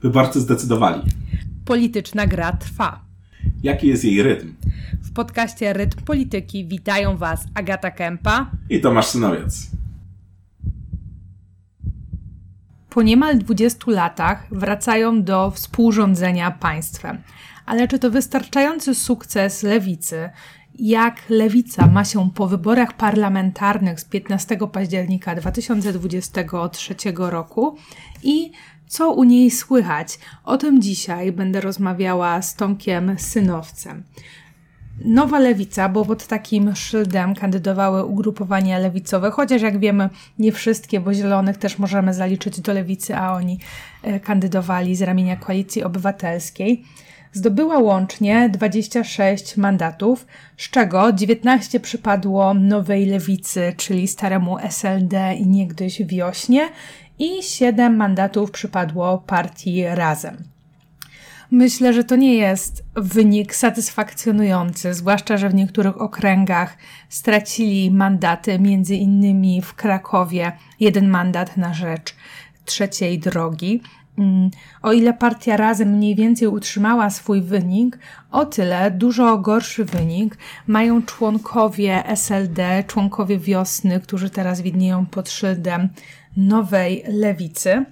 Wyborcy zdecydowali. Polityczna gra trwa. Jaki jest jej rytm? W podcaście Rytm Polityki witają Was Agata Kępa i Tomasz Synowiec. Po niemal 20 latach wracają do współrządzenia państwem. Ale czy to wystarczający sukces lewicy? Jak lewica ma się po wyborach parlamentarnych z 15 października 2023 roku i co u niej słychać? O tym dzisiaj będę rozmawiała z Tomkiem Synowcem. Nowa lewica, bo pod takim szyldem kandydowały ugrupowania lewicowe, chociaż jak wiemy, nie wszystkie, bo zielonych też możemy zaliczyć do lewicy, a oni e, kandydowali z ramienia koalicji obywatelskiej. Zdobyła łącznie 26 mandatów, z czego 19 przypadło nowej lewicy, czyli staremu SLD i niegdyś wiośnie, i 7 mandatów przypadło partii Razem. Myślę, że to nie jest wynik satysfakcjonujący, zwłaszcza, że w niektórych okręgach stracili mandaty, między innymi w Krakowie jeden mandat na rzecz trzeciej drogi. Mm, o ile partia razem mniej więcej utrzymała swój wynik, o tyle dużo gorszy wynik mają członkowie SLD, członkowie wiosny, którzy teraz widnieją pod szyldem nowej lewicy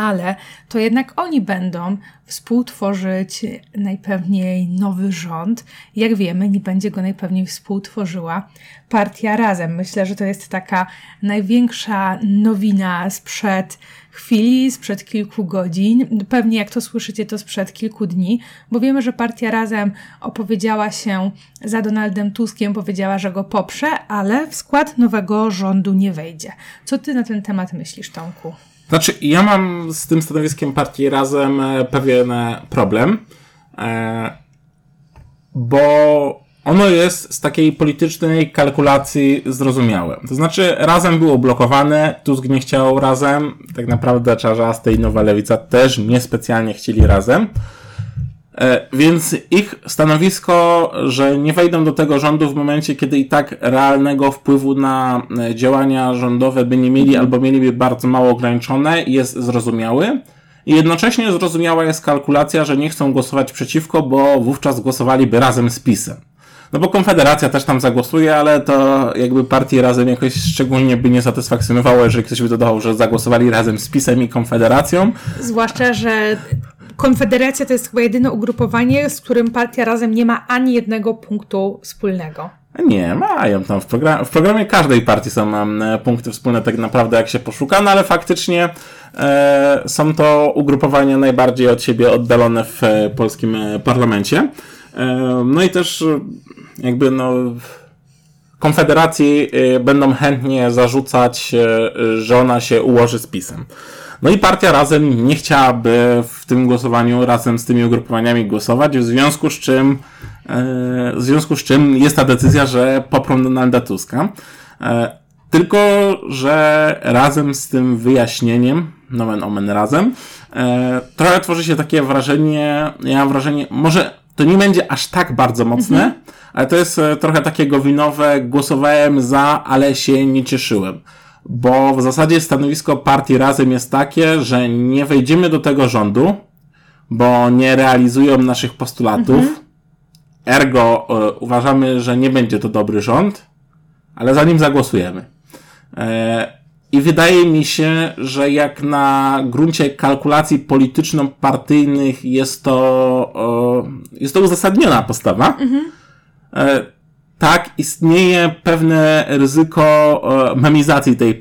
ale to jednak oni będą współtworzyć najpewniej nowy rząd. Jak wiemy, nie będzie go najpewniej współtworzyła partia Razem. Myślę, że to jest taka największa nowina sprzed chwili, sprzed kilku godzin. Pewnie jak to słyszycie, to sprzed kilku dni, bo wiemy, że partia Razem opowiedziała się za Donaldem Tuskiem, powiedziała, że go poprze, ale w skład nowego rządu nie wejdzie. Co ty na ten temat myślisz, Tomku? Znaczy, ja mam z tym stanowiskiem partii razem e, pewien e, problem, e, bo ono jest z takiej politycznej kalkulacji zrozumiałe. To znaczy, razem było blokowane, Tusk nie chciał razem, tak naprawdę Czarzasty i Nowa Lewica też niespecjalnie chcieli razem. E, więc ich stanowisko, że nie wejdą do tego rządu w momencie, kiedy i tak realnego wpływu na e, działania rządowe by nie mieli albo mieliby bardzo mało ograniczone, jest zrozumiały. I jednocześnie zrozumiała jest kalkulacja, że nie chcą głosować przeciwko, bo wówczas głosowaliby razem z PiSem. No bo Konfederacja też tam zagłosuje, ale to jakby partii razem jakoś szczególnie by nie satysfakcjonowało, jeżeli ktoś by dodał, że zagłosowali razem z PiSem i Konfederacją. Zwłaszcza, że Konfederacja to jest chyba jedyne ugrupowanie, z którym partia razem nie ma ani jednego punktu wspólnego. Nie, mają tam w, program w programie każdej partii są punkty wspólne tak naprawdę jak się poszuka, no ale faktycznie e, są to ugrupowania najbardziej od siebie oddalone w e, polskim e, parlamencie. E, no i też e, jakby no Konfederacji będą chętnie zarzucać, że ona się ułoży z pisem. No i partia razem nie chciałaby w tym głosowaniu razem z tymi ugrupowaniami głosować, w związku z czym, e, w związku z czym jest ta decyzja, że poprą Donalda Tuska. E, tylko, że razem z tym wyjaśnieniem, nomen omen razem, e, trochę tworzy się takie wrażenie, ja mam wrażenie, może to nie będzie aż tak bardzo mocne, mhm. ale to jest trochę takie gowinowe, głosowałem za, ale się nie cieszyłem bo w zasadzie stanowisko partii Razem jest takie, że nie wejdziemy do tego rządu, bo nie realizują naszych postulatów. Mhm. Ergo y, uważamy, że nie będzie to dobry rząd, ale za nim zagłosujemy. E, I wydaje mi się, że jak na gruncie kalkulacji polityczno-partyjnych jest to, y, jest to uzasadniona postawa. Mhm. E, tak, istnieje pewne ryzyko e, memizacji tej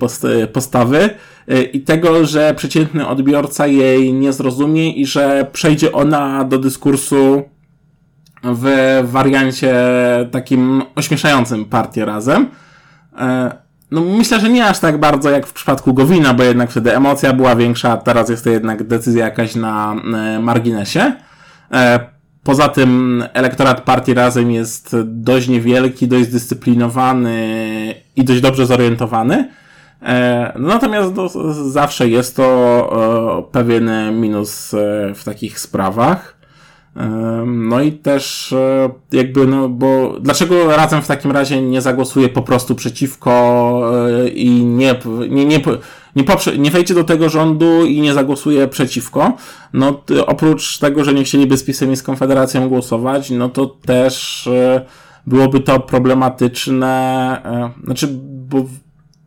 postawy e, i tego, że przeciętny odbiorca jej nie zrozumie i że przejdzie ona do dyskursu w wariancie takim ośmieszającym partię razem. E, no myślę, że nie aż tak bardzo jak w przypadku Gowina, bo jednak wtedy emocja była większa, teraz jest to jednak decyzja jakaś na marginesie. Poza tym elektorat partii Razem jest dość niewielki, dość zdyscyplinowany i dość dobrze zorientowany. E, natomiast do, zawsze jest to e, pewien minus e, w takich sprawach. No i też jakby, no bo dlaczego razem w takim razie nie zagłosuje po prostu przeciwko e, i nie, nie, nie, nie, poprze, nie wejdzie do tego rządu i nie zagłosuje przeciwko, no oprócz tego, że nie chcieliby z PiSem i z Konfederacją głosować, no to też e, byłoby to problematyczne, znaczy, bo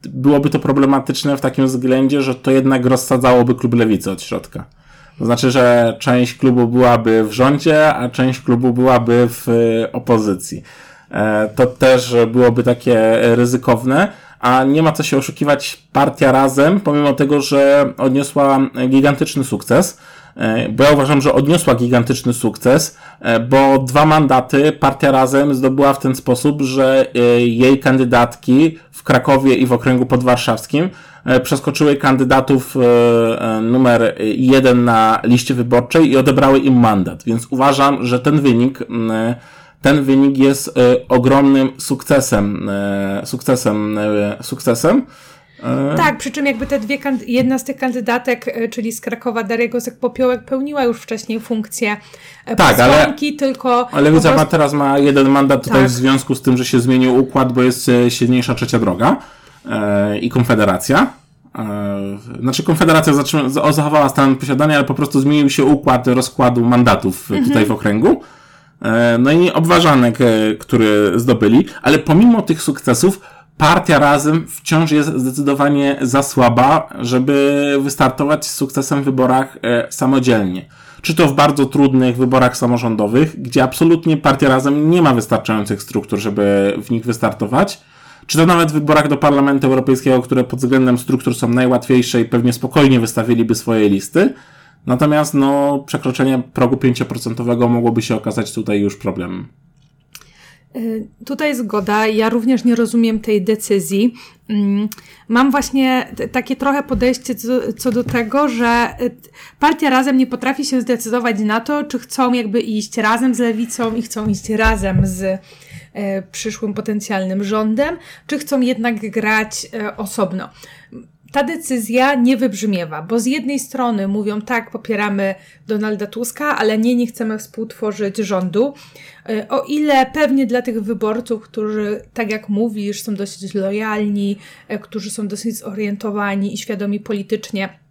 byłoby to problematyczne w takim względzie, że to jednak rozsadzałoby klub lewicy od środka. To znaczy, że część klubu byłaby w rządzie, a część klubu byłaby w opozycji. E, to też byłoby takie ryzykowne, a nie ma co się oszukiwać, partia razem, pomimo tego, że odniosła gigantyczny sukces, e, bo ja uważam, że odniosła gigantyczny sukces, e, bo dwa mandaty partia razem zdobyła w ten sposób, że jej kandydatki w Krakowie i w okręgu podwarszawskim przeskoczyły kandydatów numer jeden na liście wyborczej i odebrały im mandat. Więc uważam, że ten wynik ten wynik jest e, ogromnym sukcesem, e, sukcesem, e, sukcesem. Tak, przy czym jakby te dwie, jedna z tych kandydatek, czyli z Krakowa Daria Gosek-Popiołek pełniła już wcześniej funkcję tak, ale, tylko... Ale Lewica prostu... ma teraz ma jeden mandat tutaj tak. w związku z tym, że się zmienił układ, bo jest silniejsza trzecia droga e, i Konfederacja. E, znaczy Konfederacja zachowała stan posiadania, ale po prostu zmienił się układ rozkładu mandatów mhm. tutaj w okręgu. E, no i obważanek, e, który zdobyli, ale pomimo tych sukcesów, partia razem wciąż jest zdecydowanie za słaba, żeby wystartować z sukcesem w wyborach e, samodzielnie. Czy to w bardzo trudnych wyborach samorządowych, gdzie absolutnie partia razem nie ma wystarczających struktur, żeby w nich wystartować, czy to nawet w wyborach do Parlamentu Europejskiego, które pod względem struktur są najłatwiejsze i pewnie spokojnie wystawiliby swoje listy, Natomiast no, przekroczenie progu 5% mogłoby się okazać tutaj już problemem. Y, tutaj zgoda. Ja również nie rozumiem tej decyzji. Mm, mam właśnie takie trochę podejście co, co, do tego, że y, partia razem nie potrafi się zdecydować na to, czy chcą jakby iść razem z lewicą i chcą iść razem z przyszłym potencjalnym rządem, czy chcą jednak grać osobno ta decyzja nie wybrzmiewa, bo z jednej strony mówią tak, popieramy Donalda Tuska, ale nie, nie chcemy współtworzyć rządu. E, o ile pewnie dla tych wyborców, którzy, tak jak mówisz, są dosyć lojalni, e, którzy są dosyć zorientowani i świadomi politycznie,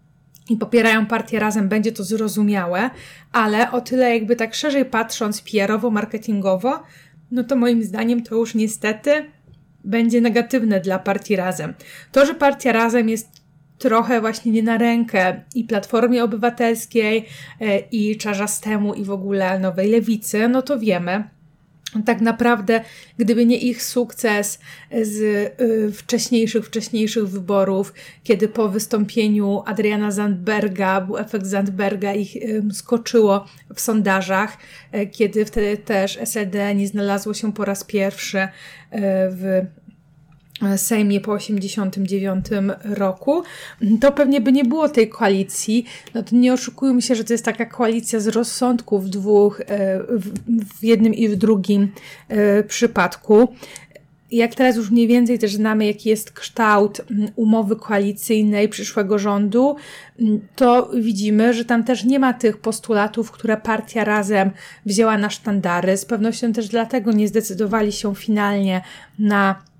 i popierają partię razem, będzie to zrozumiałe, ale o tyle jakby tak szerzej patrząc PR-owo, marketingowo, no to moim zdaniem to już niestety będzie negatywne dla partii Razem. To, że partia Razem jest trochę właśnie nie na rękę i Platformie Obywatelskiej, e, i Czarzastemu, i w ogóle Nowej Lewicy, no to wiemy. Tak naprawdę, gdyby nie ich sukces z y, wcześniejszych, wcześniejszych wyborów, kiedy po wystąpieniu Adriana Zandberga, był efekt Zandberga, ich skoczyło w sondażach, y, kiedy wtedy też SLD nie znalazło się po raz pierwszy w Sejmie po 89 roku, to pewnie by nie było tej koalicji. No to nie oszukujmy się, że to jest taka koalicja z rozsądków dwóch, e, w jednym i w drugim e, przypadku. Jak teraz już mniej więcej też znamy, jaki jest kształt umowy koalicyjnej przyszłego rządu, to widzimy, że tam też nie ma tych postulatów, które partia razem wzięła na sztandary. Z pewnością też dlatego nie zdecydowali się finalnie na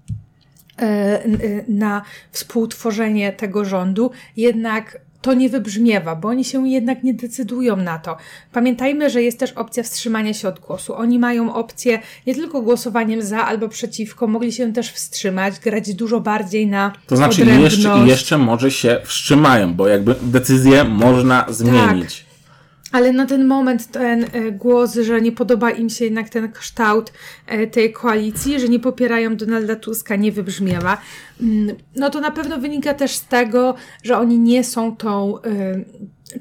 na współtworzenie tego rządu, jednak to nie wybrzmiewa, bo oni się jednak nie decydują na to. Pamiętajmy, że jest też opcja wstrzymania się od głosu. Oni mają opcję nie tylko głosowaniem za albo przeciwko, mogli się też wstrzymać, grać dużo bardziej na. To znaczy, jeszcze, jeszcze może się wstrzymają, bo jakby decyzję można zmienić. Tak. Ale na ten moment ten e, głos, że nie podoba im się jednak ten kształt e, tej koalicji, że nie popierają Donalda Tuska, nie wybrzmiewa. Mm, no to na pewno wynika też z tego, że oni nie są tą e,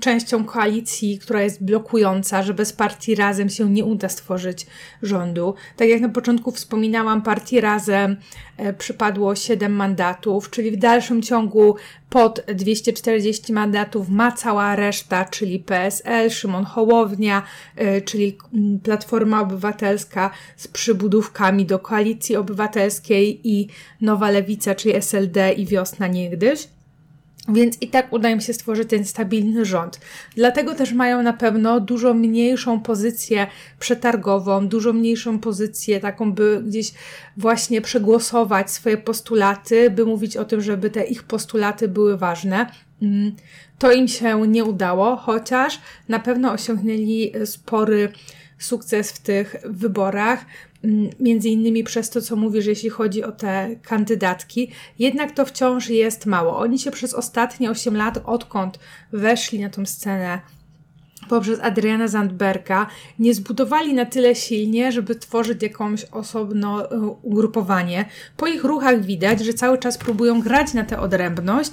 częścią koalicji, która jest blokująca, że bez partii razem się nie uda stworzyć rządu. Tak jak na początku wspominałam, partii razem e, przypadło 7 mandatów, czyli w dalszym ciągu pod 240 mandatów ma cała reszta, czyli PSL, Szymon Hołownia, e, czyli Platforma Obywatelska z przybudówkami do koalicji obywatelskiej i Nowa Lewica, czyli SLD i Wiosna Niegdyś. Więc i tak uda im się stworzyć ten stabilny rząd. Dlatego też mają na pewno dużo mniejszą pozycję przetargową, dużo mniejszą pozycję taką, by gdzieś właśnie przegłosować swoje postulaty, by mówić o tym, żeby te ich postulaty były ważne. Mm, to im się nie udało, chociaż na pewno osiągnęli spory sukces w tych wyborach, między innymi przez to, co mówisz, jeśli chodzi o te kandydatki. Jednak to wciąż jest mało. Oni się przez ostatnie 8 lat, odkąd weszli na tą scenę poprzez Adriana Zandberga, nie zbudowali na tyle silnie, żeby tworzyć jakąś osobno e, ugrupowanie. Po ich ruchach widać, że cały czas próbują grać na tę odrębność,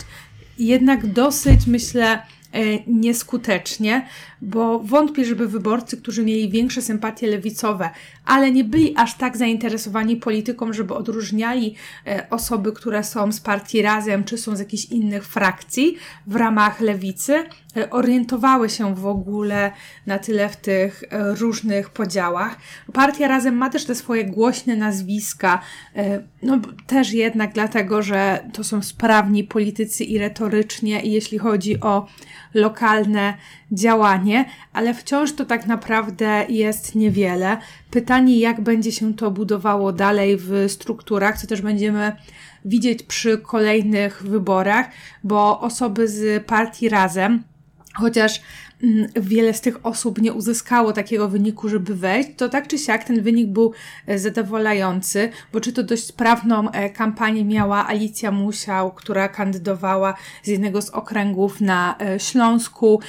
jednak dosyć, myślę, E, nieskutecznie, bo wątpię, żeby wyborcy, którzy mieli większe sympatie lewicowe, ale nie byli aż tak zainteresowani polityką, żeby odróżniali e, osoby, które są z partii Razem, czy są z jakichś innych frakcji w ramach lewicy, e, orientowały się w ogóle na tyle w tych różnych podziałach. Partia Razem ma też te swoje głośne nazwiska, no też jednak dlatego, że to są sprawni politycy i retorycznie, i jeśli chodzi o lokalne ale wciąż to tak naprawdę jest niewiele. Pytanie, jak będzie się to budowało dalej w strukturach, co też będziemy widzieć przy kolejnych wyborach, bo osoby z partii razem, chociaż wiele z tych osób nie uzyskało takiego wyniku, żeby wejść, to tak czy siak ten wynik był e, zadowalający, bo czy to dość sprawną e, kampanię miała Alicja Musiał, która kandydowała z jednego z okręgów na e, Śląsku,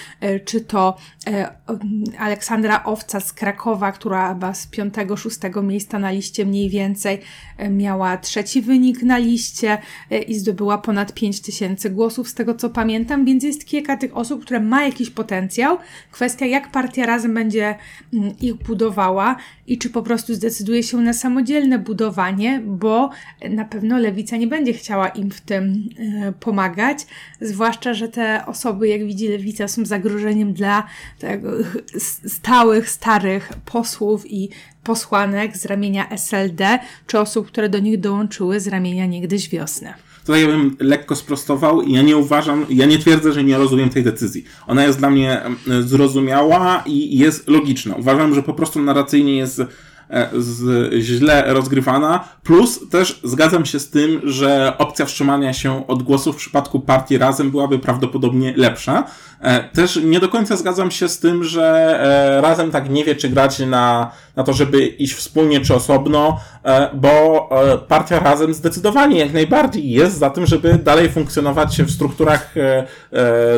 czy to Aleksandra Owca z Krakowa, która chyba z piątego, szóstego miejsca na liście mniej więcej miała trzeci wynik na liście i zdobyła ponad 5 tysięcy głosów, z tego co pamiętam, więc jest kilka tych osób, które ma jakiś potencjał, potencjał. Kwestia, jak partia razem będzie mm, ich budowała i czy po prostu zdecyduje się na samodzielne budowanie, bo na pewno lewica nie będzie chciała im w tym e, pomagać. Zwłaszcza, że te osoby, jak widzi lewica, są zagrożeniem dla stałych, starych posłów i posłanek z ramienia SLD, czy osób, które do nich dołączyły z ramienia niegdyś wiosny. Tutaj ja bym lekko sprostował. Ja nie uważam, ja nie twierdzę, że nie rozumiem tej decyzji. Ona jest dla mnie zrozumiała i jest logiczna. Uważam, że po prostu narracyjnie jest z, źle rozgrywana. Plus też zgadzam się z tym, że opcja wstrzymania się od głosu w przypadku partii razem byłaby prawdopodobnie lepsza. E, też nie do końca zgadzam się z tym, że e, razem tak nie wie, czy grać na, na to, żeby iść wspólnie czy osobno, bo partia razem zdecydowanie jak najbardziej jest za tym, żeby dalej funkcjonować w strukturach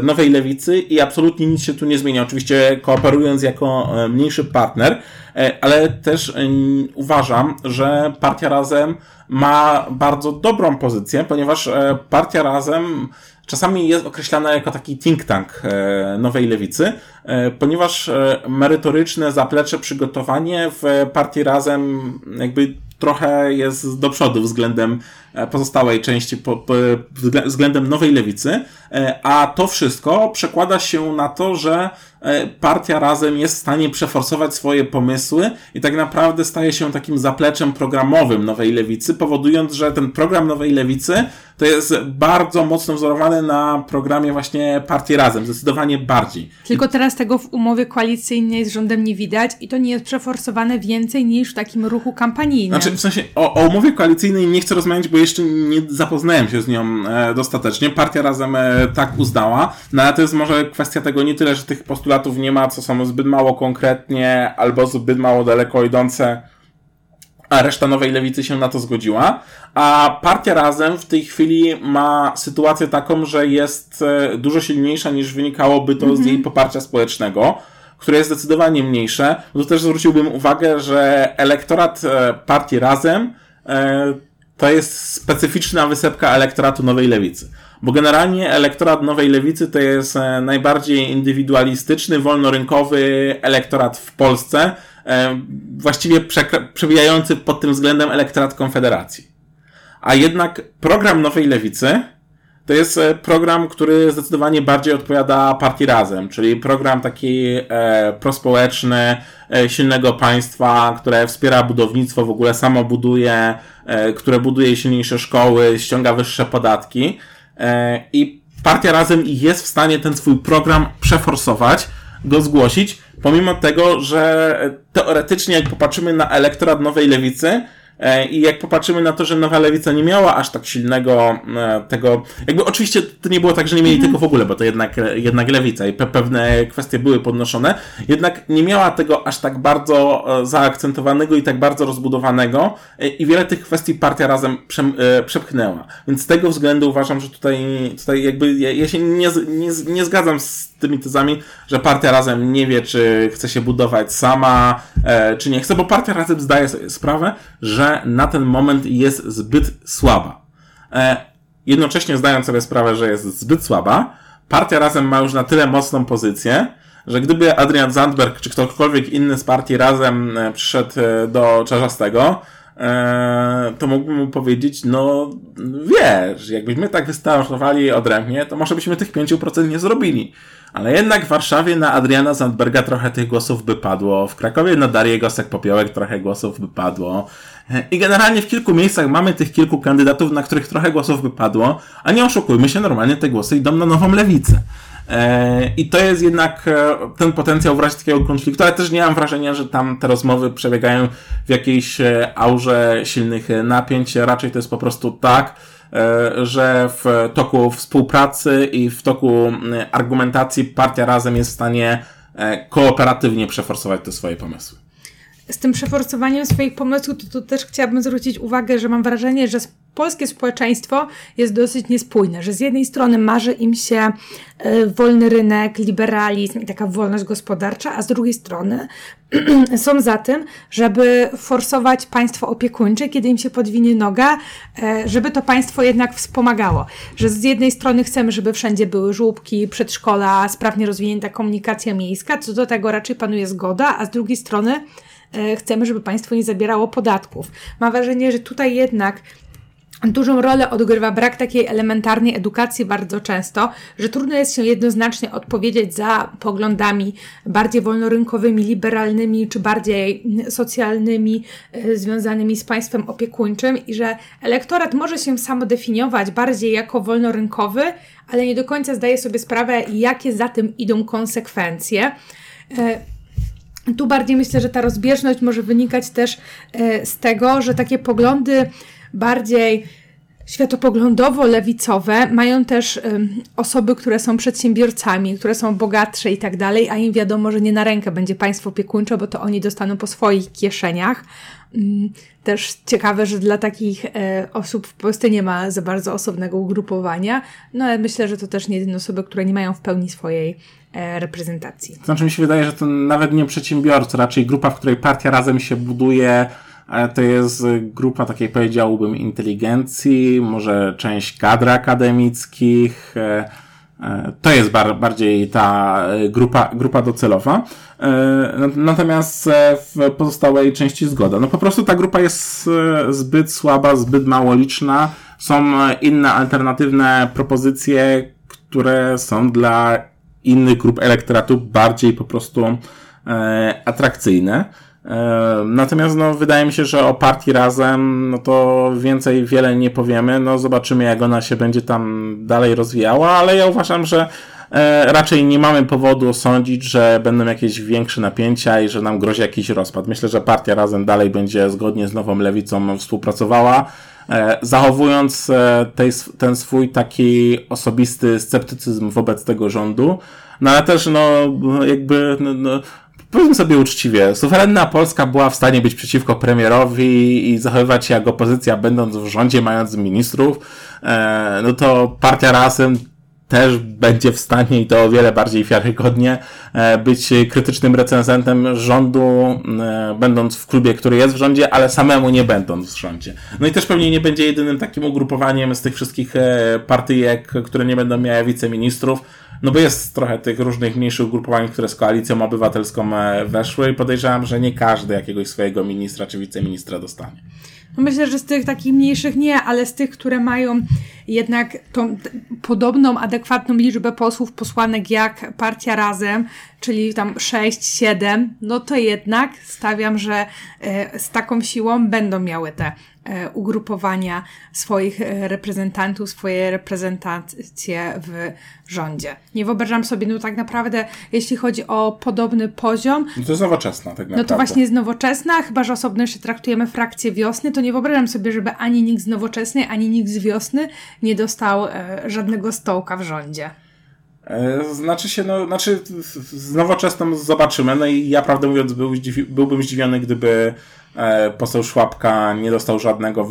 nowej lewicy i absolutnie nic się tu nie zmienia. Oczywiście kooperując jako mniejszy partner, E, ale też e, uważam, że Partia Razem ma bardzo dobrą pozycję, ponieważ e, Partia Razem czasami jest określana jako taki think tank nowej lewicy, ponieważ merytoryczne zaplecze, przygotowanie w Partii Razem jakby trochę jest do przodu względem pozostałej części, po, po, względem nowej lewicy, a to wszystko przekłada się na to, że E, partia razem jest w stanie przeforsować swoje pomysły i tak naprawdę staje się takim zapleczem programowym Nowej Lewicy, powodując, że ten program Nowej Lewicy to jest bardzo mocno wzorowany na programie właśnie Partii Razem, zdecydowanie bardziej. Tylko teraz tego w umowie koalicyjnej z rządem nie widać i to nie jest przeforsowane więcej niż w takim ruchu kampanijnym. Znaczy, w sensie o, o umowie koalicyjnej nie chcę rozmawiać, bo jeszcze nie zapoznałem się z nią e, dostatecznie. Partia Razem e, tak uznała, no ale to jest może kwestia tego nie tyle, że tych postulatów nie ma, co są zbyt mało konkretnie albo zbyt mało daleko idące a reszta Nowej Lewicy się na to zgodziła. A partia Razem w tej chwili ma sytuację taką, że jest e, dużo silniejsza niż wynikałoby to mm -hmm. z jej mhm. poparcia społecznego, które jest zdecydowanie mniejsze. Tu też zwróciłbym uwagę, że elektorat partii Razem to jest specyficzna wysepka elektoratu Nowej Lewicy. Bo generalnie elektorat Nowej Lewicy to jest najbardziej indywidualistyczny, wolnorynkowy elektorat w Polsce, E, właściwie przewijający pod tym względem elektorat Konfederacji. A jednak program Nowej Lewicy to jest e, program, który zdecydowanie bardziej odpowiada partii Razem, czyli program taki e, prospołeczny, e, silnego państwa, które wspiera budownictwo, w ogóle samo buduje, e, które buduje silniejsze szkoły, ściąga wyższe podatki. E, I partia razem jest w stanie ten swój program przeforsować, go zgłosić, pomimo tego, że teoretycznie jak popatrzymy na elektorat Nowej Lewicy, I jak popatrzymy na to, że Nowa Lewica nie miała aż tak silnego e, tego, jakby oczywiście to nie było tak, że nie mieli tego w ogóle, bo to jednak, jednak Lewica i pe pewne kwestie były podnoszone, jednak nie miała tego aż tak bardzo e, zaakcentowanego i tak bardzo rozbudowanego i wiele tych kwestii partia razem prze, przepchnęła. Więc z tego względu uważam, że tutaj, tutaj jakby ja, ja się nie, nie, nie zgadzam z tymi tezami, że partia razem nie wie, czy chce się budować sama, e, czy nie chce, bo partia razem zdaje sobie sprawę, że na ten moment jest zbyt słaba. E, jednocześnie zdając sobie sprawę, że jest zbyt słaba, partia razem ma już na tyle mocną pozycję, że gdyby Adrian Zandberg czy ktokolwiek inny z partii razem e, przyszedł e, do Czarzastego, e, to mógłbym mu powiedzieć, no wiesz, jakbyśmy tak wystartowali odrębnie, to może byśmy tych 5% nie zrobili. Ale jednak w Warszawie na Adriana Zandberga trochę tych głosów by padło. W Krakowie na Darię Gosek-Popiołek trochę głosów by padło. I generalnie w kilku miejscach mamy tych kilku kandydatów, na których trochę głosów by padło. A nie oszukujmy się, normalnie te głosy idą na nową lewicę. E, I to jest jednak e, ten potencjał w razie takiego konfliktu, ale też nie mam wrażenia, że tam te rozmowy przebiegają w jakiejś e, aurze silnych napięć. Raczej to jest po prostu tak, E, że w toku współpracy i w toku argumentacji partia razem jest w stanie e, kooperatywnie przeforsować te swoje pomysły. Z tym przeforsowaniem swoich pomysłów, to, to też chciałabym zwrócić uwagę, że mam wrażenie, że polskie społeczeństwo jest dosyć niespójne, że z jednej strony marzy im się e, wolny rynek, liberalizm i taka wolność gospodarcza, a z drugiej strony są za tym, żeby forsować państwo opiekuńcze, kiedy im się podwinie noga, e, żeby to państwo jednak wspomagało. Że z jednej strony chcemy, żeby wszędzie były żłóbki, przedszkola, sprawnie rozwinięta komunikacja miejska, co do tego raczej panuje zgoda, a z drugiej strony chcemy, żeby państwo nie zabierało podatków. Mam wrażenie, że tutaj jednak Dużą rolę odgrywa brak takiej elementarnej edukacji bardzo często, że trudno jest się jednoznacznie odpowiedzieć za poglądami bardziej wolnorynkowymi, liberalnymi czy bardziej socjalnymi, y, związanymi z państwem opiekuńczym i że elektorat może się samodefiniować bardziej jako wolnorynkowy, ale nie do końca zdaje sobie sprawę, jakie za tym idą konsekwencje. Tu bardziej myślę, że ta rozbieżność może wynikać też y, z tego, że takie poglądy bardziej światopoglądowo-lewicowe mają też y, osoby, które są przedsiębiorcami, które są bogatsze i tak dalej, a im wiadomo, że nie na rękę będzie państwo opiekuńcze, bo to oni dostaną po swoich kieszeniach. Mm, też ciekawe, że dla takich e, osób w Polsce nie ma za bardzo osobnego ugrupowania, no ale myślę, że to też nie jedyne osoby, które nie mają w pełni swojej e, reprezentacji. Znaczy mi się wydaje, że to nawet nie przedsiębiorcy, raczej grupa, w której partia razem się buduje ale to jest grupa takiej powiedziałbym inteligencji, może część kadr akademickich. E, e, to jest bar bardziej ta grupa, grupa docelowa. E, natomiast w pozostałej części zgoda. No po prostu ta grupa jest zbyt słaba, zbyt mało liczna. Są inne alternatywne propozycje, które są dla innych grup elektoratów bardziej po prostu atrakcyjne. Natomiast no, wydaje mi się, że o partii razem no to więcej wiele nie powiemy. No, zobaczymy, jak ona się będzie tam dalej rozwijała, ale ja uważam, że e, raczej nie mamy powodu sądzić, że będą jakieś większe napięcia i że nam grozi jakiś rozpad. Myślę, że partia razem dalej będzie zgodnie z nową lewicą współpracowała, e, zachowując e, tej, ten swój taki osobisty sceptycyzm wobec tego rządu. No ale też, no, jakby, no, no Powiedzmy sobie uczciwie, suwerenna Polska była w stanie być przeciwko premierowi i zachowywać się jak opozycja, będąc w rządzie, mając ministrów, e, no to partia razem też będzie w stanie i to o wiele bardziej wiarygodnie e, być krytycznym recenzentem rządu, e, będąc w klubie, który jest w rządzie, ale samemu nie będąc w rządzie. No i też pewnie nie będzie jedynym takim ugrupowaniem z tych wszystkich partyjek, które nie będą miały wiceministrów, no bo jest trochę tych różnych mniejszych ugrupowań, które z koalicją obywatelską e, weszły i podejrzewam, że nie każdy jakiegoś swojego ministra czy wiceministra dostanie. No myślę, że z tych takich mniejszych nie, ale z tych, które mają jednak tą podobną, adekwatną liczbę posłów, posłanek jak partia Razem, czyli tam 6, 7, no to jednak stawiam, że e, z taką siłą będą miały te e, ugrupowania swoich e, reprezentantów, swoje reprezentacje w rządzie. Nie wyobrażam sobie, no tak naprawdę, jeśli chodzi o podobny poziom, No to jest nowoczesna tak naprawdę. no to właśnie jest nowoczesna, chyba że osobno jeszcze traktujemy frakcję wiosny, to nie wyobrażam sobie, żeby ani nikt z nowoczesnej, ani nikt z wiosny nie dostał e, żadnego stołka w rządzie. E, Znaczy się, no, znaczy z nowoczesną zobaczymy. No i ja prawdę mówiąc był, zdziwi- byłbym zdziwiony, gdyby e, poseł Szłapka nie dostał żadnego,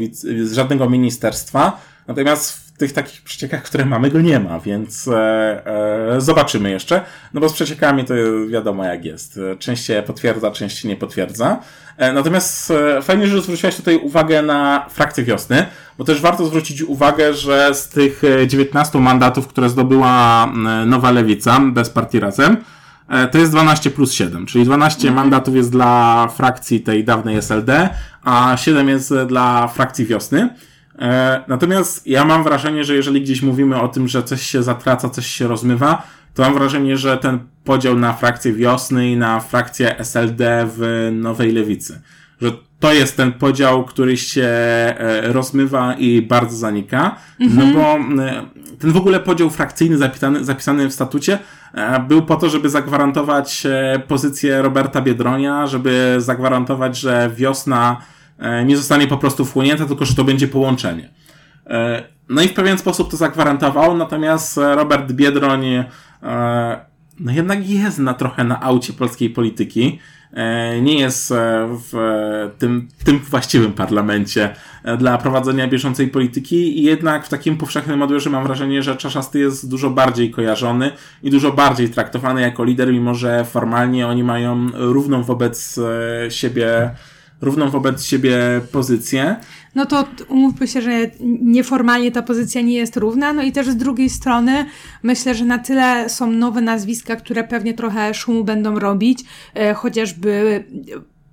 żadnego ministerstwa. Natomiast tych takich przeciekach, które mamy, go nie ma, więc e, e, zobaczymy jeszcze. No bo z przeciekami to wiadomo jak jest. Część się potwierdza, część się nie potwierdza. E, natomiast e, fajnie, że zwróciłaś tutaj uwagę na frakcję wiosny, bo też warto zwrócić uwagę, że z tych e, 19 mandatów, które zdobyła e, Nowa Lewica bez partii Razem, e, to jest 12 plus 7, czyli 12 mandatów jest dla frakcji tej dawnej SLD, a 7 jest e, dla frakcji wiosny. E, Natomiast ja mam wrażenie, że jeżeli gdzieś mówimy o tym, że coś się zatraca, coś się rozmywa, to mam wrażenie, że ten podział na frakcję wiosny i na frakcję SLD w Nowej Lewicy, że to jest ten podział, który się e, rozmywa i bardzo zanika, no bo e, ten w ogóle podział frakcyjny zapisany, zapisany w statucie e, był po to, żeby zagwarantować pozycję Roberta Biedronia, żeby zagwarantować, że wiosna nie zostanie po prostu wchłonięta, tylko że to będzie połączenie. E, No i w pewien sposób to zagwarantował, natomiast e, Robert Biedroń e, no jednak jest na trochę na aucie polskiej polityki. E, Nie jest e, w e, tym, tym właściwym parlamencie e, dla prowadzenia bieżącej polityki i jednak w takim powszechnym odbiorze mam wrażenie, że Czaszasty jest dużo bardziej kojarzony i dużo bardziej traktowany jako lider, mimo że formalnie oni mają równą wobec e, siebie równą wobec siebie pozycję. No to umówmy się, że nieformalnie ta pozycja nie jest równa, no i też z drugiej strony myślę, że na tyle są nowe nazwiska, które pewnie trochę szumu będą robić, e, chociażby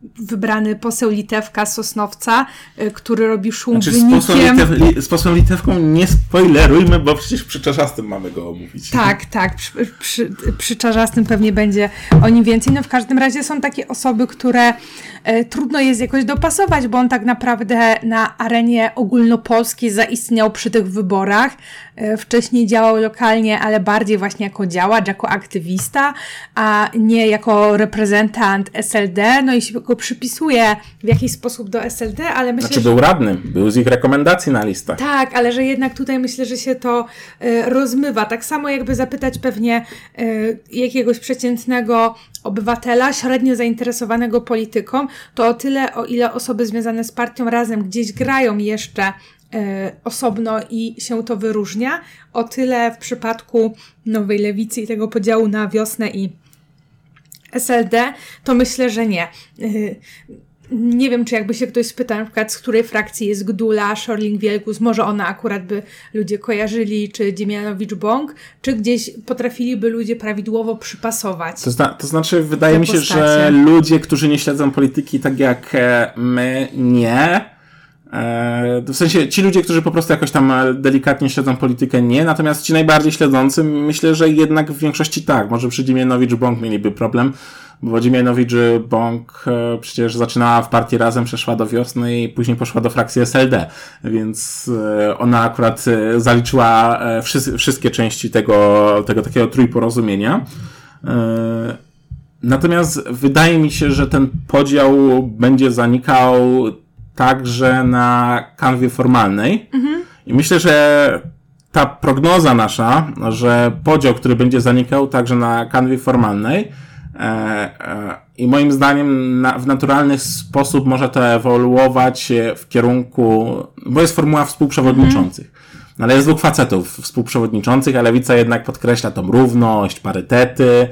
wybrany poseł Litewka Sosnowca, e, który robi szum Znaczy z posłem, wynikiem... Litew, li, z posłem Litewką nie spoilerujmy, bo przecież przy Czarzastym mamy go omówić. Tak, tak. Przy, przy, przy Czarzastym pewnie będzie o nim więcej. No w każdym razie są takie osoby, które e, trudno jest jakoś dopasować, bo on tak naprawdę na arenie ogólnopolskiej zaistniał przy tych wyborach. E, wcześniej działał lokalnie, ale bardziej właśnie jako działacz, jako aktywista, a nie jako reprezentant SLD. No i się go przypisuje w jakiś sposób do SLD, ale myślę, Znaczy że... był radnym, był z ich rekomendacji na listach. Tak, ale że jednak tutaj myślę, że się to e, rozmywa. Tak samo jakby zapytać pewnie e, jakiegoś przeciętnego obywatela, średnio zainteresowanego polityką, to o tyle, o ile osoby związane z partią razem gdzieś grają jeszcze osobno i się to wyróżnia, o tyle w przypadku Nowej Lewicy i tego podziału na wiosnę i SLD, to myślę, że nie. Y, Nie wiem, czy jakby się ktoś spytał, na przykład z której frakcji jest Gdula, Szorling Wielgus, może ona akurat by ludzie kojarzyli, czy Dziemianowicz-Bąk, czy gdzieś potrafiliby ludzie prawidłowo przypasować. To, zna, to znaczy, wydaje mi się, postacie. że ludzie, którzy nie śledzą polityki tak jak e, my, nie. E, w sensie ci ludzie, którzy po prostu jakoś tam e, delikatnie śledzą politykę, nie. Natomiast ci najbardziej śledzący, myślę, że jednak w większości tak. Może przy Dziemianowicz-Bąk mieliby problem, bo Dziemianowicz-Bąk e, przecież zaczynała w partii Razem, przeszła do Wiosny i później poszła do frakcji SLD. Więc ona akurat zaliczyła wszys- wszystkie części tego, tego takiego trójporozumienia. Natomiast wydaje mi się, że ten podział będzie zanikał także na kanwie formalnej. I myślę, że ta prognoza nasza, że podział, który będzie zanikał także na kanwie formalnej, e, e, i moim zdaniem na, w naturalny sposób może to ewoluować e, w kierunku, bo jest formuła współprzewodniczących. No Ale jest dwóch facetów współprzewodniczących, a lewica jednak podkreśla tą równość, parytety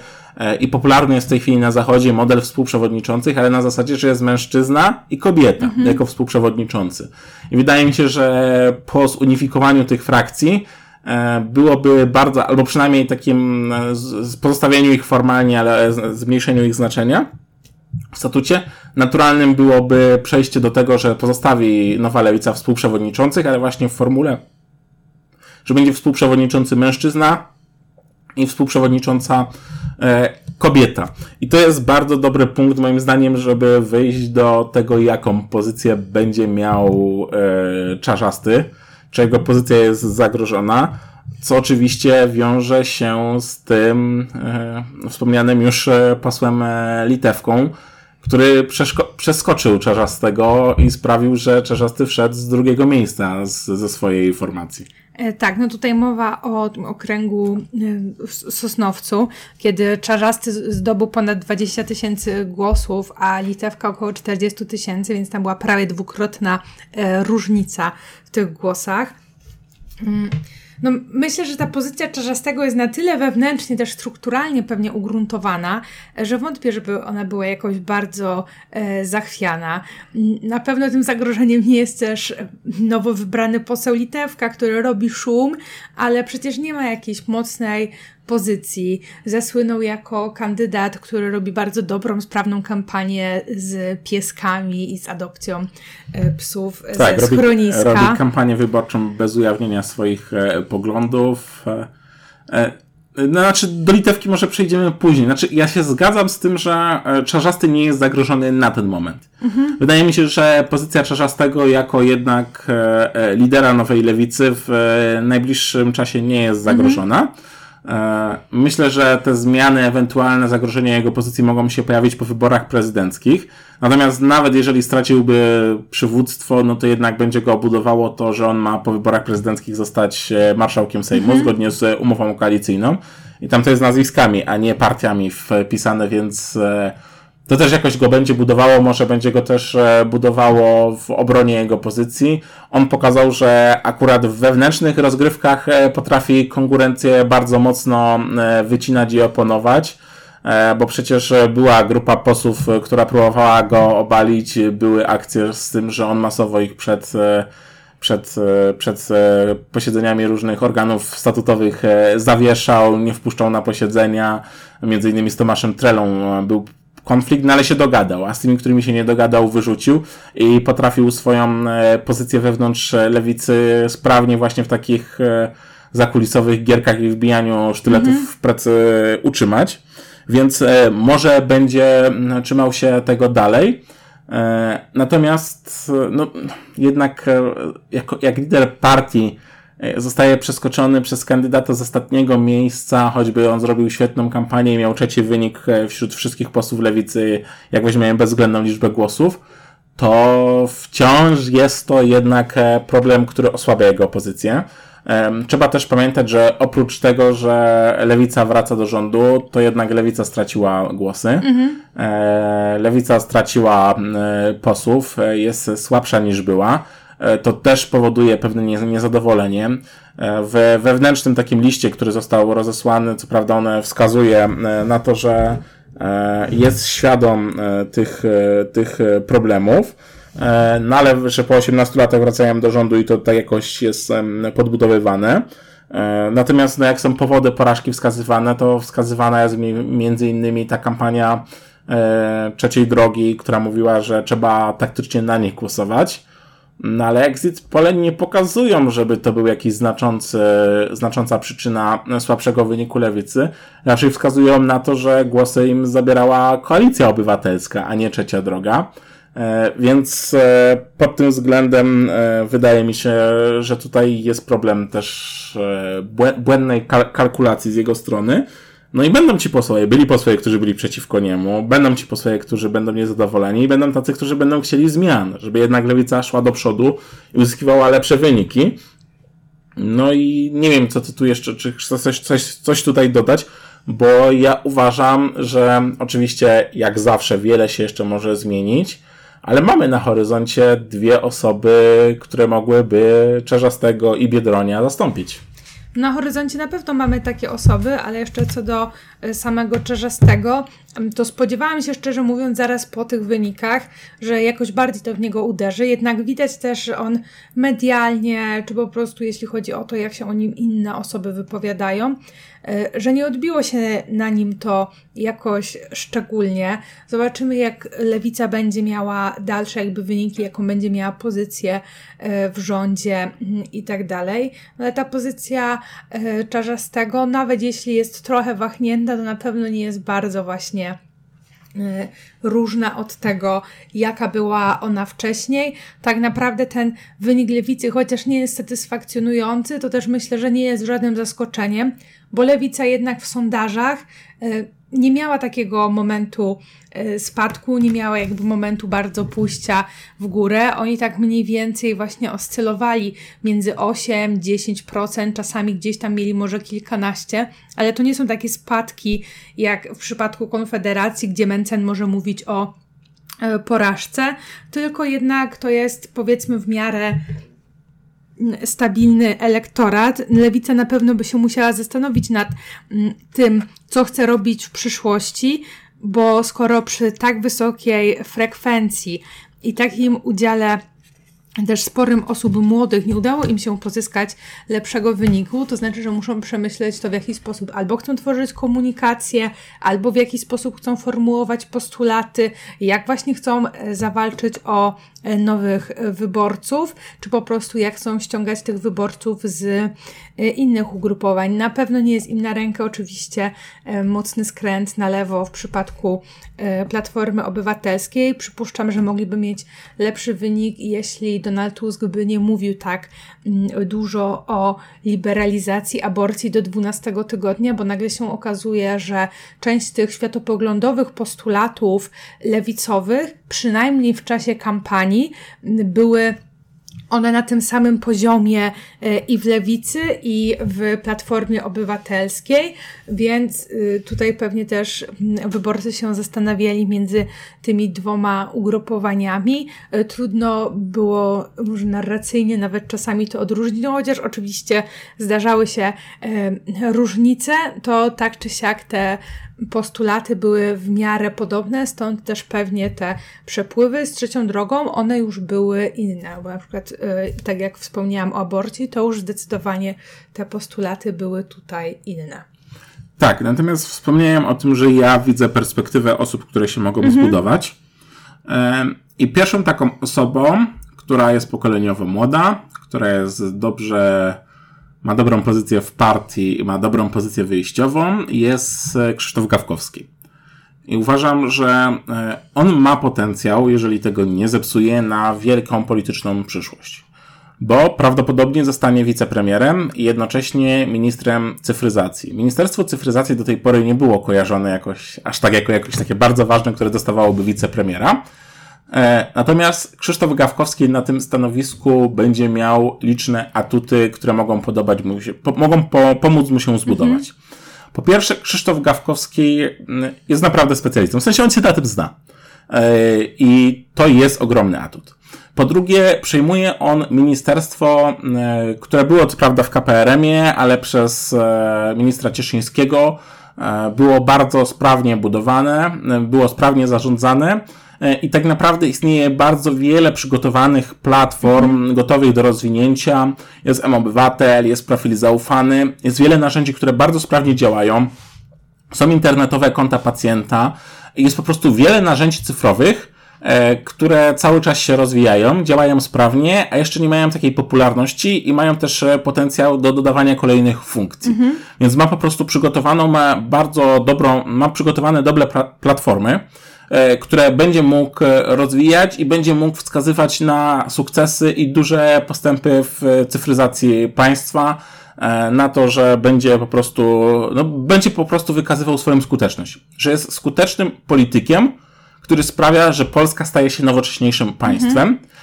i popularny jest w tej chwili na zachodzie model współprzewodniczących, ale na zasadzie, że jest mężczyzna i kobieta jako współprzewodniczący. I wydaje mi się, że po zunifikowaniu tych frakcji e, byłoby bardzo, albo przynajmniej takim e, pozostawieniu ich formalnie, ale zmniejszeniu ich znaczenia, w statucie. Naturalnym byłoby przejście do tego, że pozostawi nowa lewica współprzewodniczących, ale właśnie w formule że będzie współprzewodniczący mężczyzna i współprzewodnicząca e, kobieta. I to jest bardzo dobry punkt, moim zdaniem, żeby wyjść do tego, jaką pozycję będzie miał e, czarzasty, czy jego pozycja jest zagrożona, co oczywiście wiąże się z tym e, wspomnianym już e, posłem e, Litewką, który przeskoczył Czarzastego i sprawił, że Czarzasty wszedł z drugiego miejsca z, ze swojej formacji. E, tak, no tutaj mowa o okręgu e, Sosnowcu, kiedy Czarzasty zdobył ponad 20 tysięcy głosów, a Litewka około 40 tysięcy, więc tam była prawie dwukrotna e, różnica w tych głosach. No, myślę, że ta pozycja Czarzastego jest na tyle wewnętrznie, też strukturalnie pewnie ugruntowana, że wątpię, żeby ona była jakoś bardzo e, zachwiana. Na pewno tym zagrożeniem nie jest też nowo wybrany poseł Litewka, który robi szum, ale przecież nie ma jakiejś mocnej pozycji. Zasłynął jako kandydat, który robi bardzo dobrą, sprawną kampanię z pieskami i z adopcją e, psów tak, ze schroniska. Robi, robi kampanię wyborczą bez ujawnienia swoich e, poglądów. E, e, no, znaczy, do litewki może przejdziemy później. Znaczy, ja się zgadzam z tym, że e, Czarzasty nie jest zagrożony na ten moment. Mhm. Wydaje mi się, że pozycja Czarzastego jako jednak e, lidera nowej lewicy w najbliższym czasie nie jest zagrożona. Mhm. E, myślę, że te zmiany, ewentualne zagrożenia jego pozycji mogą się pojawić po wyborach prezydenckich. Natomiast nawet jeżeli straciłby przywództwo, no to jednak będzie go obudowało to, że on ma po wyborach prezydenckich zostać e, marszałkiem Sejmu mhm. zgodnie z umową koalicyjną. I tam to jest nazwiskami, a nie partiami wpisane, więc e, to też jakoś go będzie budowało, może będzie go też e, budowało w obronie jego pozycji. On pokazał, że akurat w wewnętrznych rozgrywkach e, potrafi konkurencję bardzo mocno e, wycinać i oponować, bo przecież była grupa posłów, która próbowała go obalić, były akcje z tym, że on masowo ich przed przed, przed posiedzeniami różnych organów statutowych zawieszał, nie wpuszczał na posiedzenia. Między innymi z Tomaszem Trelą był konflikt, no ale się dogadał, a z tymi, którymi się nie dogadał, wyrzucił i potrafił swoją e, pozycję wewnątrz lewicy sprawnie właśnie w takich e, zakulisowych gierkach i wbijaniu sztyletów -hmm. w pracy utrzymać. Więc e, może będzie trzymał się tego dalej. Natomiast no, jednak jako, jak lider partii E, zostaje przeskoczony przez kandydata z ostatniego miejsca, choćby on zrobił świetną kampanię i miał trzeci wynik e, wśród wszystkich posłów lewicy, jak weźmiemy bezwzględną liczbę głosów, to wciąż jest to jednak e, problem, który osłabia jego pozycję. Trzeba też pamiętać, że oprócz tego, że lewica wraca do rządu, to jednak lewica straciła głosy. Mhm. Lewica straciła posłów, jest słabsza niż była. E, to też powoduje pewne niezadowolenie. E, w wewnętrznym takim liście, który został rozesłany, co prawda one wskazuje e, na to, że jest świadom tych, tych problemów, no ale że po 18 latach wracają do rządu i to tak jakoś jest podbudowywane. Natomiast no jak są powody porażki wskazywane, to wskazywana jest między innymi ta kampania trzeciej drogi, która mówiła, że trzeba taktycznie na nich głosować. No ale exit pole nie pokazują, żeby to był jakiś znaczący, znacząca przyczyna słabszego wyniku lewicy. Raczej wskazują na to, że głosy im zabierała koalicja obywatelska, a nie trzecia droga. E, więc e, pod tym względem e, wydaje mi się, że tutaj jest problem też błędnej kalkulacji z jego strony. No i będą ci posłowie, byli posłowie, którzy byli przeciwko niemu, będą ci posłowie, którzy będą niezadowoleni i będą tacy, którzy będą chcieli zmian, żeby jednak lewica szła do przodu i uzyskiwała lepsze wyniki. No i nie wiem, co ty tu jeszcze, czy chcesz coś, coś, coś tutaj dodać, bo ja uważam, że oczywiście jak zawsze wiele się jeszcze może zmienić, ale mamy na horyzoncie dwie osoby, które mogłyby Czerzastego i Biedronia zastąpić. Na horyzoncie na pewno mamy takie osoby, ale jeszcze co do samego Czerzastego, to spodziewałam się szczerze mówiąc zaraz po tych wynikach, że jakoś bardziej to w niego uderzy. Jednak widać też, że on medialnie, czy po prostu jeśli chodzi o to, jak się o nim inne osoby wypowiadają, e, że nie odbiło się na nim to jakoś szczególnie. Zobaczymy, jak lewica będzie miała dalsze jakby wyniki, jaką będzie miała pozycję e, w rządzie mm, i tak dalej. No ale ta pozycja czarzastego, nawet jeśli jest trochę wahnięta, to na pewno nie jest bardzo właśnie Y, różna od tego, jaka była ona wcześniej. Tak naprawdę ten wynik lewicy, chociaż nie jest satysfakcjonujący, to też myślę, że nie jest żadnym zaskoczeniem, bo lewica jednak w sondażach y, nie miała takiego momentu e, spadku, nie miała jakby momentu bardzo pójścia w górę. Oni tak mniej więcej właśnie oscylowali między 8-10%, czasami gdzieś tam mieli może kilkanaście, ale to nie są takie spadki jak w przypadku Konfederacji, gdzie Mencen może mówić o e, porażce, tylko jednak to jest powiedzmy w miarę stabilny elektorat. Lewica na pewno by się musiała zastanowić nad mm, tym, co chce robić w przyszłości, bo skoro przy tak wysokiej frekwencji i takim udziale też sporym osób młodych nie udało im się pozyskać lepszego wyniku, to znaczy, że muszą przemyśleć to w jakiś sposób. Albo chcą tworzyć komunikację, albo w jakiś sposób chcą formułować postulaty, jak właśnie chcą e, zawalczyć o nowych e, wyborców, czy po prostu jak chcą ściągać tych wyborców z innych ugrupowań. Na pewno nie jest im na rękę oczywiście mocny skręt na lewo w przypadku Platformy Obywatelskiej. Przypuszczam, że mogliby mieć lepszy wynik, jeśli Donald Tusk by nie mówił tak mm, dużo o liberalizacji aborcji do 12 tygodnia, bo nagle się okazuje, że część tych światopoglądowych postulatów lewicowych, przynajmniej w czasie kampanii, były one na tym samym poziomie e, i w lewicy, i w platformie obywatelskiej, więc y, tutaj pewnie też mm, wyborcy się zastanawiali między tymi dwoma ugrupowaniami. E, trudno było może narracyjnie nawet czasami to odróżnić, no chociaż oczywiście zdarzały się e, różnice, to tak czy siak te postulaty były w miarę podobne, stąd też pewnie te przepływy z trzecią drogą, one już były inne, bo na przykład y, tak jak wspomniałam o aborcji, to już zdecydowanie te postulaty były tutaj inne. Tak, natomiast wspomniałem o tym, że ja widzę perspektywę osób, które się mogą mhm. zbudować. I pierwszą taką osobą, która jest pokoleniowo młoda, która jest dobrze ma dobrą pozycję w partii ma dobrą pozycję wyjściową, jest e, Krzysztof Gawkowski. I uważam, że e, on ma potencjał, jeżeli tego nie zepsuje, na wielką polityczną przyszłość. Bo prawdopodobnie zostanie wicepremierem i jednocześnie ministrem cyfryzacji. Ministerstwo cyfryzacji do tej pory nie było kojarzone jakoś, aż tak jako jakoś takie bardzo ważne, które dostawałoby wicepremiera. E, natomiast Krzysztof Gawkowski na tym stanowisku będzie miał liczne atuty, które mogą podobać mu się, po, mogą po, pomóc mu się zbudować. Mhm. Po pierwsze, Krzysztof Gawkowski mm, jest naprawdę specjalistą. W sensie on się na tym zna. E, I to jest ogromny atut. Po drugie, przejmuje on ministerstwo, e, które było co prawda w KPRM-ie, ale przez ministra Cieszyńskiego było bardzo sprawnie budowane, było sprawnie zarządzane E, i tak naprawdę istnieje bardzo wiele przygotowanych platform mhm. gotowych do rozwinięcia. Jest M-Obywatel, jest profil zaufany, jest wiele narzędzi, które bardzo sprawnie działają. Są internetowe konta pacjenta. Jest po prostu wiele narzędzi cyfrowych, e, które cały czas się rozwijają, działają sprawnie, a jeszcze nie mają takiej popularności i mają też e, potencjał do dodawania kolejnych funkcji. Mhm. Więc ma po prostu przygotowaną, ma bardzo dobrą, ma przygotowane dobre platformy, E, które będzie mógł e, rozwijać i będzie mógł wskazywać na sukcesy i duże postępy w cyfryzacji państwa, e, na to, że będzie po prostu, no, będzie po prostu wykazywał swoją skuteczność. Że jest skutecznym politykiem, który sprawia, że Polska staje się nowocześniejszym państwem. Mhm E,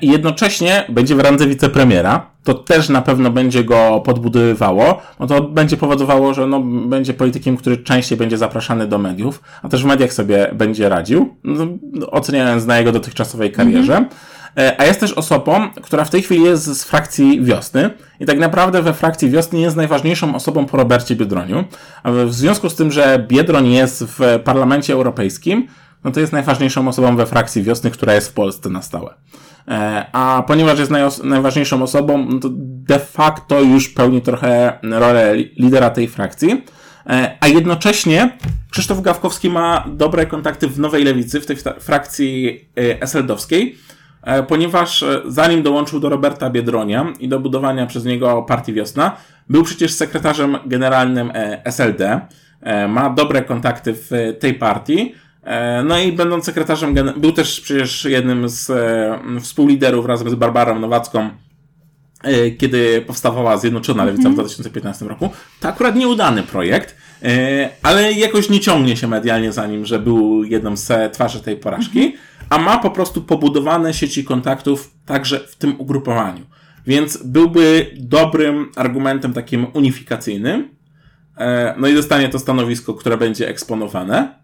i jednocześnie będzie w randze wicepremiera. To też na pewno będzie go podbudowywało, bo to będzie powodowało, że no, będzie politykiem, który częściej będzie zapraszany do mediów, a też w mediach sobie będzie radził, no, oceniając na jego dotychczasowej karierze. a jest też osobą, która w tej chwili jest z frakcji Wiosny i tak naprawdę we frakcji Wiosny jest najważniejszą osobą po Robercie Biedroniu. A w związku z tym, że Biedroń jest w Parlamencie Europejskim, no to jest najważniejszą osobą we frakcji Wiosny, która jest w Polsce na stałe. E, a ponieważ jest najważniejszą osobą, no to de facto już pełni trochę rolę lidera tej frakcji. E, a jednocześnie Krzysztof Gawkowski ma dobre kontakty w Nowej Lewicy, w tej frakcji e, SLD-owskiej, ponieważ zanim dołączył do Roberta Biedronia i do budowania przez niego partii Wiosna, był przecież sekretarzem generalnym SLD, ma dobre kontakty w tej partii, no i będąc sekretarzem, był też przecież jednym z e, współliderów razem z Barbarą Nowacką, e, kiedy powstawała Zjednoczona Lewica mm -hmm. w 2015 mhm. roku. To akurat nieudany projekt, ale jakoś nie ciągnie się medialnie za nim, że był jedną z twarzy tej porażki, mm -hmm. a ma po prostu pobudowane sieci kontaktów także w tym ugrupowaniu. Więc byłby dobrym argumentem takim unifikacyjnym. No i dostanie to stanowisko, które będzie eksponowane.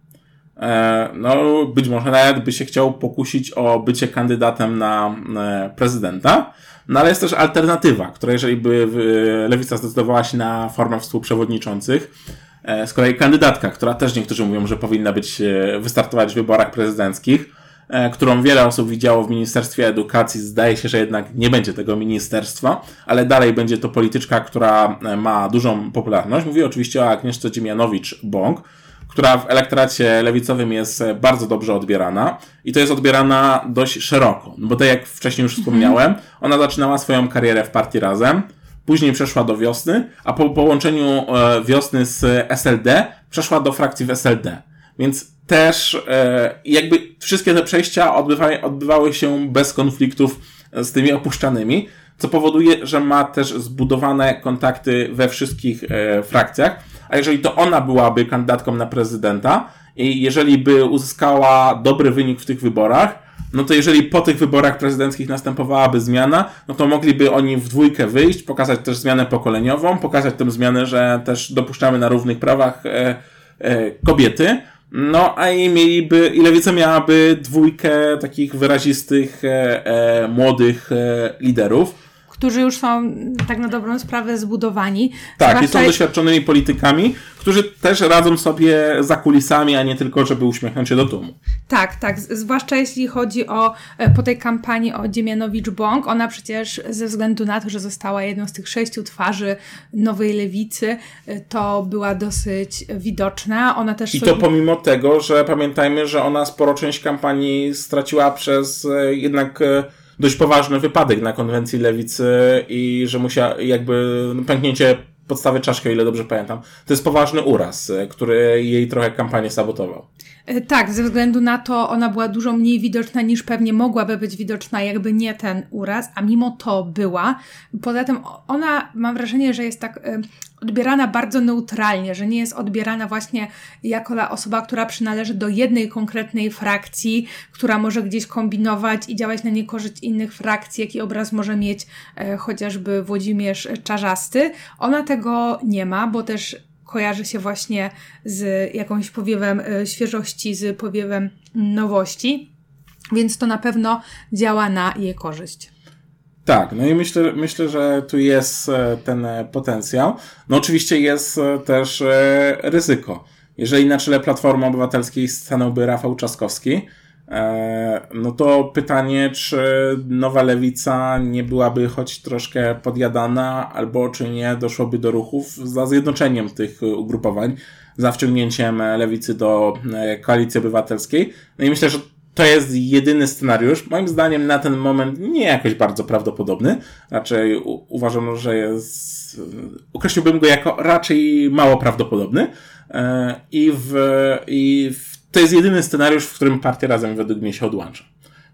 E, no być może nawet by się chciał pokusić o bycie kandydatem na e, prezydenta. No ale jest też alternatywa, która jeżeli by Lewica zdecydowała się na formę współprzewodniczących, e, z kolei kandydatka, która też niektórzy mówią, że powinna być, wystartować w wyborach prezydenckich, którą wiele osób widziało w Ministerstwie Edukacji, zdaje się, że jednak nie będzie tego ministerstwa, ale dalej będzie to polityczka, która ma dużą popularność. Mówię oczywiście o Agnieszce Dziemianowicz-Bąk, która w elektoracie lewicowym jest e, bardzo dobrze odbierana i to jest odbierana dość szeroko, no bo tak jak wcześniej już wspomniałem, ona zaczynała swoją karierę w partii Razem, później przeszła do Wiosny, a po połączeniu e, Wiosny z SLD przeszła do frakcji w SLD. Więc też e, jakby wszystkie te przejścia odbywały, odbywały się bez konfliktów z tymi opuszczanymi, co powoduje, że ma też zbudowane kontakty we wszystkich frakcjach a jeżeli to ona byłaby kandydatką na prezydenta i jeżeli by uzyskała dobry wynik w tych wyborach, no to jeżeli po tych wyborach prezydenckich następowałaby zmiana, no to mogliby oni w dwójkę wyjść, pokazać też zmianę pokoleniową, pokazać tę zmianę, że też dopuszczamy na równych prawach e, e, kobiety. No, a i mieliby, i lewica miałaby dwójkę takich wyrazistych, e, e młodych e, liderów którzy już są tak na dobrą sprawę zbudowani. Tak, Zwłaszcza... i są doświadczonymi politykami, którzy też radzą sobie za kulisami, a nie tylko, żeby uśmiechnąć się do tłumu. Tak, tak. Zwłaszcza jeśli chodzi o e, po tej kampanii o Dziemianowicz-Bąk, ona przecież ze względu na to, że została jedną z tych sześciu twarzy nowej lewicy, e, to była dosyć widoczna. Ona też I to pomimo tego, że pamiętajmy, że ona sporo część kampanii straciła przez e, jednak dość poważny wypadek na konwencji lewicy i że musiała jakby pęknięcie podstawy czaszki, o ile dobrze pamiętam. To jest poważny uraz, który jej trochę kampanię sabotował. E, tak, ze względu na to ona była dużo mniej widoczna niż pewnie mogłaby być widoczna, jakby nie ten uraz, a mimo to była. Poza tym ona, mam wrażenie, że jest tak odbierana bardzo neutralnie, że nie jest odbierana właśnie jako osoba, która przynależy do jednej konkretnej frakcji, która może gdzieś kombinować i działać na niekorzyść innych frakcji, jaki obraz może mieć e, chociażby Włodzimierz Czarzasty. Ona tego nie ma, bo też kojarzy się właśnie z jakąś powiewem e, świeżości, z powiewem nowości, więc to na pewno działa na jej korzyść. Tak, no i myślę, myślę, że tu jest e, ten e, potencjał. No oczywiście jest też ryzyko. Jeżeli na czele Platformy Obywatelskiej stanąłby Rafał Trzaskowski, E, no to pytanie, czy nowa lewica nie byłaby choć troszkę podjadana, albo czy nie doszłoby do ruchów za zjednoczeniem tych ugrupowań, za wciągnięciem lewicy do e, koalicji obywatelskiej. No i myślę, że to jest jedyny scenariusz, moim zdaniem na ten moment nie jakoś bardzo prawdopodobny. Raczej uważam, że jest, określiłbym go jako raczej mało prawdopodobny. E, I w, i w to jest jedyny scenariusz, w którym Partia Razem według mnie się odłącza.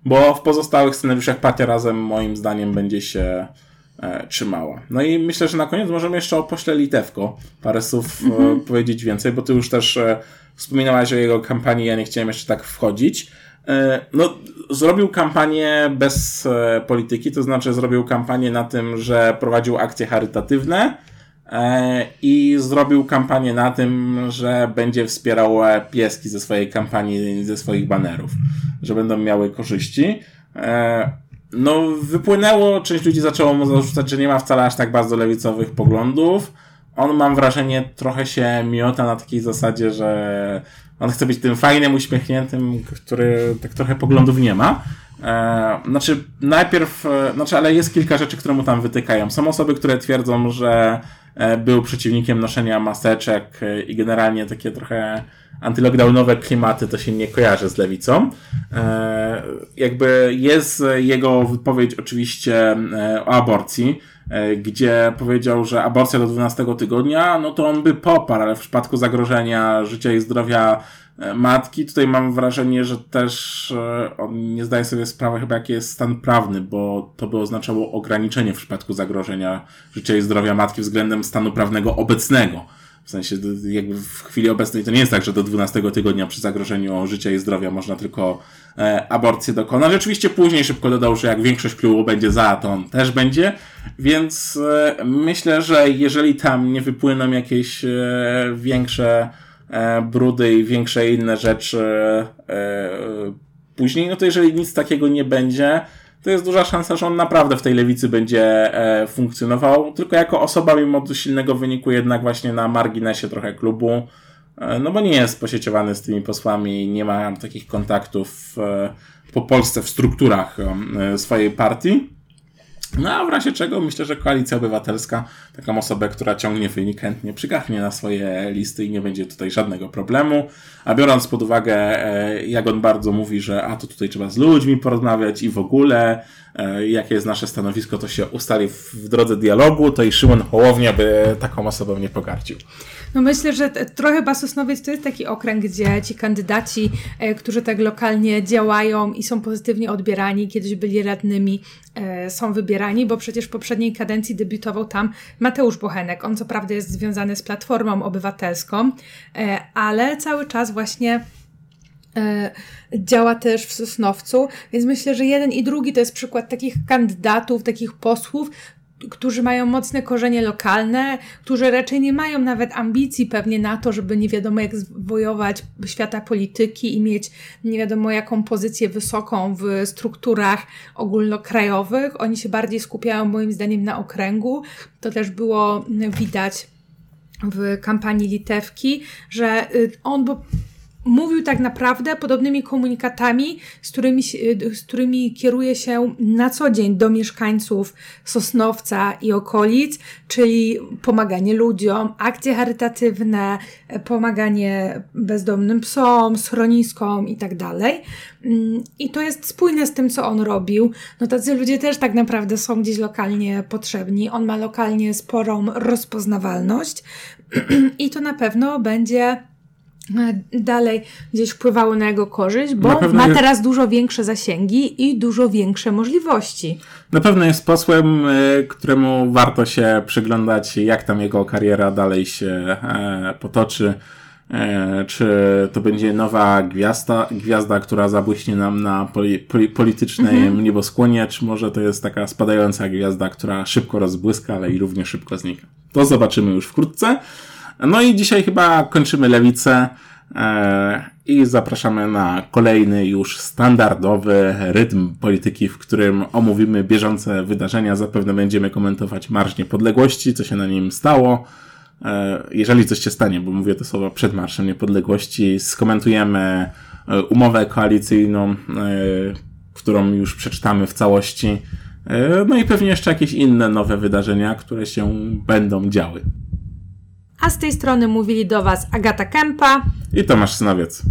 Bo w pozostałych scenariuszach Partia Razem moim zdaniem będzie się e, trzymała. No i myślę, że na koniec możemy jeszcze o pośle Litewko parę słów mm -hmm. powiedzieć więcej, bo ty już też e, wspominałaś o jego kampanii, ja nie chciałem jeszcze tak wchodzić. E, no, zrobił kampanię bez e, polityki, to znaczy zrobił kampanię na tym, że prowadził akcje charytatywne, E, i zrobił kampanię na tym, że będzie wspierał pieski ze swojej kampanii, ze swoich banerów, że będą miały korzyści. E, no, wypłynęło, część ludzi zaczęło mu zarzucać, że nie ma wcale aż tak bardzo lewicowych poglądów. On, mam wrażenie, trochę się miota na takiej zasadzie, że on chce być tym fajnym, uśmiechniętym, który tak trochę poglądów nie ma. E, znaczy, najpierw, e, znaczy, ale jest kilka rzeczy, które mu tam wytykają. Są osoby, które twierdzą, że e, był przeciwnikiem noszenia maseczek e, i generalnie takie trochę antylockdownowe klimaty to się nie kojarzy z lewicą. E, jakby jest jego wypowiedź oczywiście e, o aborcji, e, gdzie powiedział, że aborcja do 12 tygodnia, no to on by poparł, ale w przypadku zagrożenia życia i zdrowia matki, tutaj mam wrażenie, że też on nie zdaje sobie sprawy chyba jaki jest stan prawny, bo to by oznaczało ograniczenie w przypadku zagrożenia życia i zdrowia matki względem stanu prawnego obecnego w sensie, jakby w chwili obecnej to nie jest tak, że do 12 tygodnia przy zagrożeniu życia i zdrowia można tylko e, aborcję dokonać. Oczywiście później szybko dodał, że jak większość klubu będzie za, to on też będzie, więc e, myślę, że jeżeli tam nie wypłyną jakieś e, większe e, brudy i większe inne rzeczy e, później, no to jeżeli nic takiego nie będzie, to jest duża szansa, że on naprawdę w tej lewicy będzie e, funkcjonował, tylko jako osoba, mimo silnego wyniku, jednak właśnie na marginesie trochę klubu, e, no bo nie jest posieciowany z tymi posłami, nie ma takich kontaktów e, po Polsce w strukturach e, swojej partii. No a w razie czego myślę, że Koalicja Obywatelska, taką osobę, która ciągnie wynik, chętnie przygachnie na swoje listy i nie będzie tutaj żadnego problemu. A biorąc pod uwagę, e, jak on bardzo mówi, że a to tutaj trzeba z ludźmi porozmawiać i w ogóle, e, jakie jest nasze stanowisko, to się ustali w drodze dialogu, to i Szymon Hołownia by taką osobą nie pogardził. No myślę, że trochę Basosnowiec to jest taki okręg, gdzie ci kandydaci, e, którzy tak lokalnie działają i są pozytywnie odbierani, kiedyś byli radnymi, są wybierani, bo przecież w poprzedniej kadencji debiutował tam Mateusz Bochenek. On co prawda jest związany z Platformą Obywatelską, e, ale cały czas właśnie działa też w Sosnowcu, więc myślę, że jeden i drugi to jest przykład takich kandydatów, takich posłów, którzy mają mocne korzenie lokalne, którzy raczej nie mają nawet ambicji pewnie na to, żeby nie wiadomo jak zwojować świata polityki i mieć nie wiadomo jaką pozycję wysoką w strukturach ogólnokrajowych. Oni się bardziej skupiają moim zdaniem na okręgu. To też było widać w kampanii Litewki, że y, on bo mówił tak naprawdę podobnymi komunikatami, z którymi, z którymi kieruje się na co dzień do mieszkańców Sosnowca i okolic, czyli pomaganie ludziom, akcje charytatywne, pomaganie bezdomnym psom, schroniskom i tak dalej. Mm, I to jest spójne z tym, co on robił. No tacy ludzie też tak naprawdę są gdzieś lokalnie potrzebni. On ma lokalnie sporą rozpoznawalność i to na pewno będzie dalej gdzieś wpływało na jego korzyść, bo ma jest... teraz dużo większe zasięgi i dużo większe możliwości. Na pewno jest posłem, e, któremu warto się przyglądać, jak tam jego kariera dalej się e, potoczy. E, czy to będzie nowa gwiazda, gwiazda która zabłyśnie nam na poli, poli, politycznej mhm. nieboskłonie, czy może to jest taka spadająca gwiazda, która szybko rozbłyska, ale i równie szybko znika. To zobaczymy już wkrótce. No i dzisiaj chyba kończymy lewicę e, i zapraszamy na kolejny już standardowy rytm polityki, w którym omówimy bieżące wydarzenia. Zapewne będziemy komentować Marsz Niepodległości, co się na nim stało. E, jeżeli coś się stanie, bo mówię to słowo przed Marszem Niepodległości, skomentujemy e, umowę koalicyjną, którą już przeczytamy w całości. No i pewnie jeszcze jakieś inne nowe wydarzenia, które się będą działy. A z tej strony mówili do Was Agata Kępa i Tomasz Synowiec.